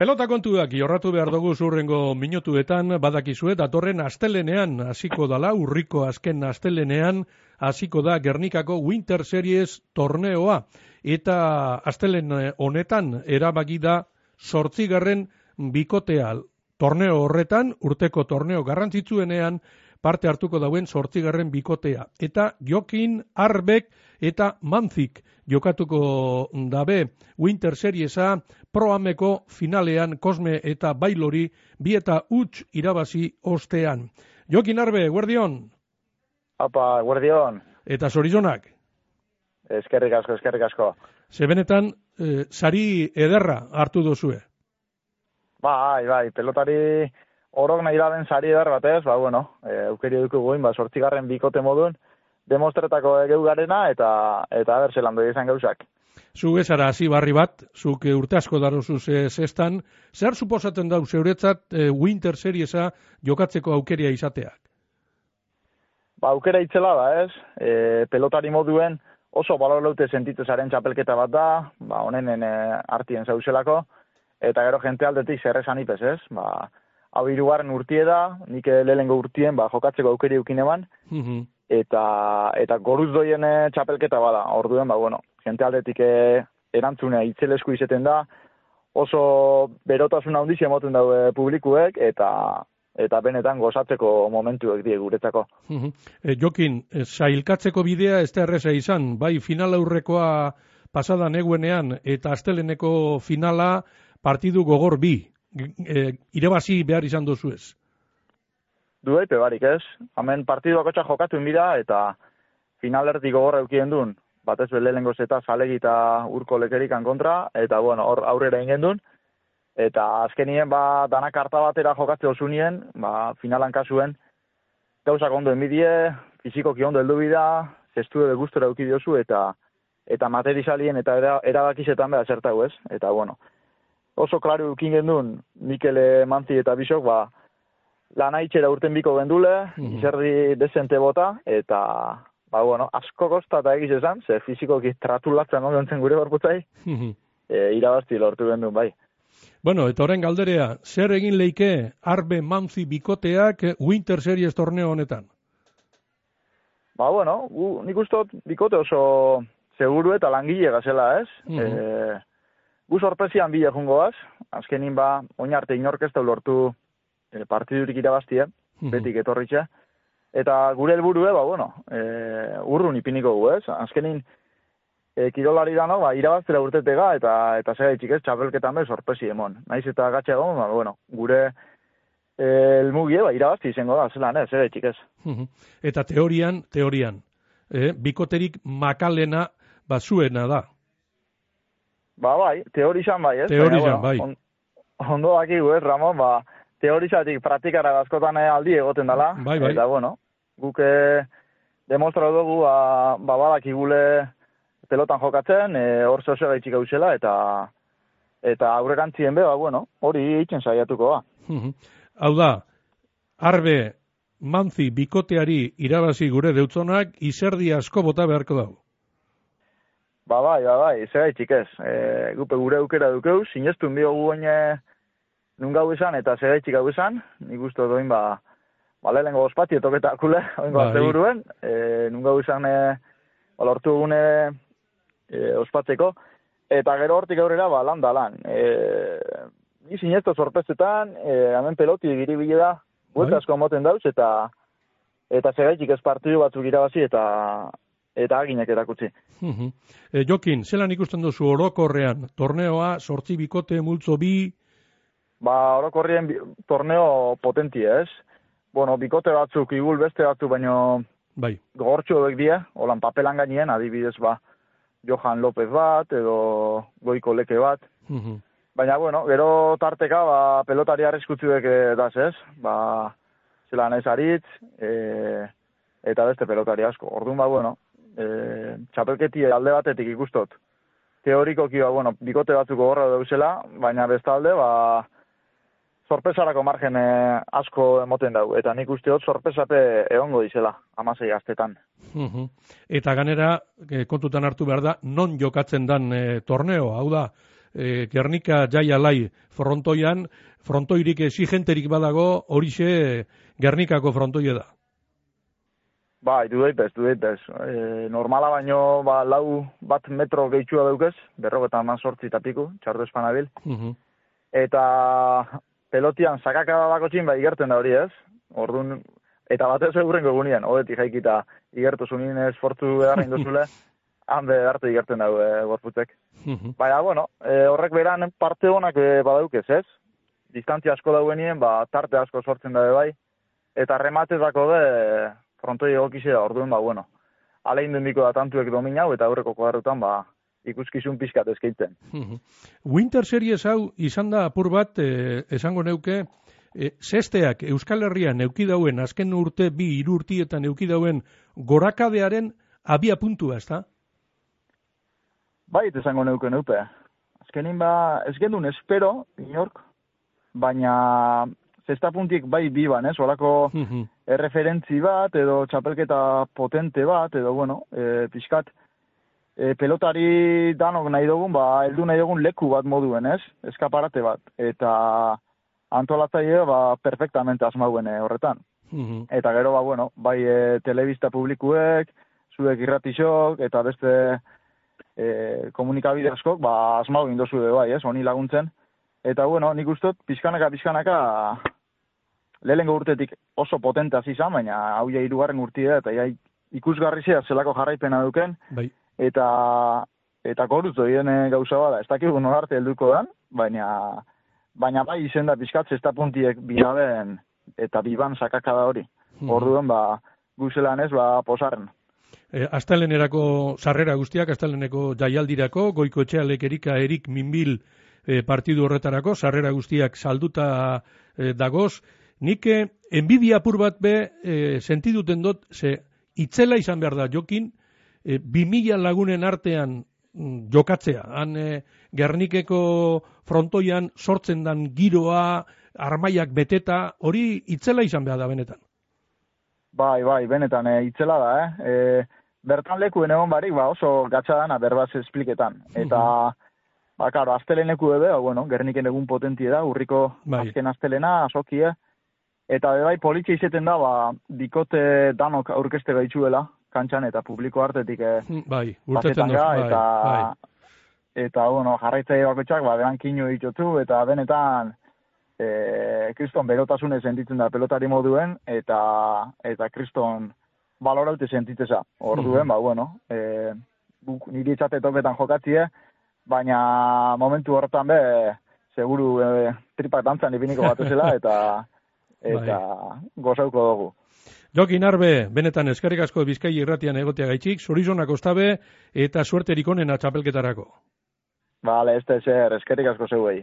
Pelota kontuak jorratu behar dugu zurrengo minutuetan. Badakizue datorren astelenean hasiko dala urriko azken astelenean hasiko da Gernikako Winter Series torneoa. Eta astelen honetan erabaki da sortzigarren bikotea. Torneo horretan urteko torneo garrantzitsuenean parte hartuko dauen sortzigarren bikotea. Eta Jokin Arbek eta Manzik jokatuko dabe Winter Seriesa proameko finalean Kosme eta Bailori bi eta utx irabazi ostean. Jokin Arbe, guardion? Apa, guardion. Eta zorizonak? Eskerrik asko, eskerrik asko. Zebenetan, eh, sari ederra hartu dozue? Bai, bai, pelotari orok nahi da den sari edar batez, ba, bueno, e, aukeri duku guin, ba, sortzigarren bikote modun, demostretako egeu garena, eta, eta aber zelan izan gauzak. Zu ezara hasi barri bat, zuk e, urte asko darozu zestan, zer suposatzen dau zeuretzat e, Winter Seriesa jokatzeko aukeria izateak? Ba, aukera itzela da, ez? E, pelotari moduen oso balorlaute sentitu zaren txapelketa bat da, ba, honenen e, artien zauzelako, eta gero jente aldetik zerrezan ipez, ez? Ba, hau irugarren urtie da, nik lehengo urtien, ba, jokatzeko aukeri eukin eban, mhm. eta, eta goruz doien eh, txapelketa bada, orduen, ba, bueno, jente aldetik eh, erantzunea itzelesku izeten da, oso berotasun handiz emoten daue publikuek, eta eta benetan gozatzeko momentuek die guretzako. E, Jokin, e, sailkatzeko bidea ez da erreza izan, bai final aurrekoa pasada neguenean eta asteleneko finala partidu gogor bi, e, irebazi behar izan dozu ez? Duepe barik ez. Hemen partiduak otxa jokatu inbida eta finalerdi gogorra eukien duen. Batez bele lengoz eta zalegi eta urko lekerikan kontra. Eta bueno, hor aurrera ingen duen. Eta azkenien ba danak harta batera jokatze osunien, ba finalan kasuen gauzak ondo enbidie, fizikoki ondo heldu bida, zestu de gustora eduki diozu eta eta materialien eta erabakizetan beha zertau ez. Eta bueno, oso klaru dukin gendun, Mikele Manzi eta Bisok, ba, lan haitxera urten biko gendule, mm izerdi desente bota, eta, ba, bueno, asko kosta eta egiz esan, ze fizikoki tratulatzen ondoen gure barputzai, mm e, irabazti lortu gendun, bai. Bueno, eta horren galderea, zer egin leike arbe manzi bikoteak Winter Series torneo honetan? Ba, bueno, gu, nik ustot bikote oso seguru eta langile gazela, ez? Mm Gu sorpresian bila jungoaz, azkenin ba, oin arte inorkesta lortu e, partidurik irabaztia, mm betik etorritxe. Eta gure helburu ba, bueno, e, urrun ipiniko gu, ez? Azkenin, e, kirolari dano, ba, irabaztera urtetega, eta eta zera itxik ez, txapelketan be, sorpresi emon. Naiz eta gatxe egon, ba, bueno, gure elmugie, ba, irabazti izango da, zelan, ez, zera itxik ez. Eta teorian, teorian, eh, bikoterik makalena, ba, zuena da, Ba, bai, teorizan bai, ez? Teorizan, bai. On, ondo daki ez, Ramon, ba, teorizatik praktikara askotan aldi egoten dela. Bai, bai. Eta, bueno, guke demostra dugu, ba, ba badaki gule pelotan jokatzen, e, hor zehose gaitxik gauzela, eta eta aurrerantzien be, ba, bueno, hori itzen saiatuko ba. Hau da, arbe, manzi, bikoteari irabazi gure deutzonak, izerdi asko bota beharko dago. Ba, bai, ba, bai, itxik ez. E, gupe gure aukera dukeu, sinestu bio guen nun gau izan, eta zera itxik gau izan, nik uste doin, ba, ba, lehenko ospati etoketa akule, oin bai. seguruen, e, nun gau izan, e, ba, lortu gune e, ospatzeko, eta gero hortik aurrera, ba, lan da lan. E, ni sinestu sorpezetan, e, hemen peloti giri bile da, bai. asko moten dauz, eta eta zera itxik ez partidu batzuk irabazi, eta eta aginak erakutsi. e, Jokin, zelan ikusten duzu orokorrean, torneoa, sortzi bikote, multzo bi? Ba, orokorrien torneo potenti ez. Bueno, bikote batzuk, igul beste batzuk, baino bai. gogortxo hauek die, holan papelan gainien, adibidez, ba, Johan López bat, edo goiko leke bat. Baina, bueno, gero tarteka, ba, pelotari arriskutzuek daz ez, ba, zelan ez aritz, e, eta beste pelotari asko. Orduan, ba, bueno, e, txapelketi alde batetik ikustot. Teorikoki, ba, bueno, bikote batzuko gorra dauzela, baina bestalde, ba, sorpresarako margen e, asko emoten dau. Eta nik uste hot sorpresape egongo dizela, amasei astetan. Eta ganera, e, kontutan hartu behar da, non jokatzen dan e, torneo, hau da, e, Gernika jai alai frontoian, frontoirik exigenterik badago, horixe Gernikako frontoia da. Bai, du daitez, du daitez. E, normala baino ba, lau bat metro gehitxua daukez, berrogetan man sortzi tapiku, txartu espanabil. Mhm. Eta pelotian sakaka bako ba, igerten da hori ez. Orduan, eta batez egurren gogunean, hodetik jaikita igertu zunien esfortzu beharra induzule, hande arte igerten dago e, gorputzek. Mhm. Baina, bueno, e, horrek beran parte honak e, badaukez, ez? Distantzia asko dauenien, ba, tarte asko sortzen dabe bai. Eta rematezako de, frontoi egokizea, orduan, ba, bueno, alein dendiko da tantuek dominau, eta aurreko kodarrutan, ba, ikuskizun pixkat eskeitzen. Mhm. Winter Series hau izan da apur bat, eh, esango neuke, eh, zesteak Euskal Herrian eukidauen azken urte, bi hiru urtietan eukidauen gorakadearen abia puntua, ez da? Bai, esango neuke neupe. Azkenin ba, ez gendun espero, inork, baina zesta puntik bai bi ban, ez? Olako. Erreferentzi bat, edo txapelketa potente bat, edo, bueno, e, pixkat, e, pelotari danok nahi dugun, ba, heldu nahi dugun leku bat moduen, ez? Eskaparate bat. Eta antolatzaile, ba, perfectamente asmauen e, horretan. Mhm. Eta gero, ba, bueno, bai e, telebista publikuek, zuek irratixok, eta beste e, komunikabide askok, ba, asmau indozu bai, ez, honi laguntzen. Eta, bueno, nik ustot, pixkanaka, pixkanaka, lehenengo urtetik oso potente hasi izan, baina hau ja hirugarren urtia eta ja ikusgarri zea zelako jarraipena duken, Bai. eta eta koruz doien eh, gauza bada, ez dakigu nola arte helduko dan, baina baina bai izen da pixkat zesta puntiek bilaben eta biban sakakada hori. Mhm. Orduan, ba, guzelan ez, ba, posarren. E, astelenerako sarrera guztiak, asteleneko jaialdirako, goiko etxealek erika erik minbil e, partidu horretarako, sarrera guztiak salduta e, dagoz. Nik e, enbidia apur bat be e, sentiduten dut, ze itzela izan behar da jokin, e, 2000 lagunen artean mm, jokatzea. Han e, Gernikeko frontoian sortzen dan giroa, armaiak beteta, hori itzela izan behar da benetan. Bai, bai, benetan, e, itzela da, eh? E, bertan lekuen egon barik, ba, oso gatsa dana berbaz espliketan. Eta, ba, karo, astelen leku ebe, ba, bueno, gerniken egun potentie da, urriko Bai. azken astelena, asokie. Eta, bai, politxe izeten da, ba, dikote danok aurkeste gaitzuela, kantxan eta publiko hartetik e, Bai, urtetzen pasetan dut, ga, bai, eta, bai. eta, bueno, jarraitzaile bakoitzak, ba, beran kinu ditutu, eta benetan, e, kriston berotasunez sentitzen da pelotari moduen, eta, eta kriston baloraute sentitzeza. Orduen, Mhm. ba, bueno, e, guk niri etxate toketan jokatzie, baina momentu horretan be, seguru e, tripak dantzan ipiniko batezela, eta, eta gozauko dugu. Jokin Arbe, benetan eskerrik asko Bizkai irratian egotea gaitxik, zorizonak ostabe eta suerterik onena txapelketarako. Bale, ez da eskerrik asko zeuei.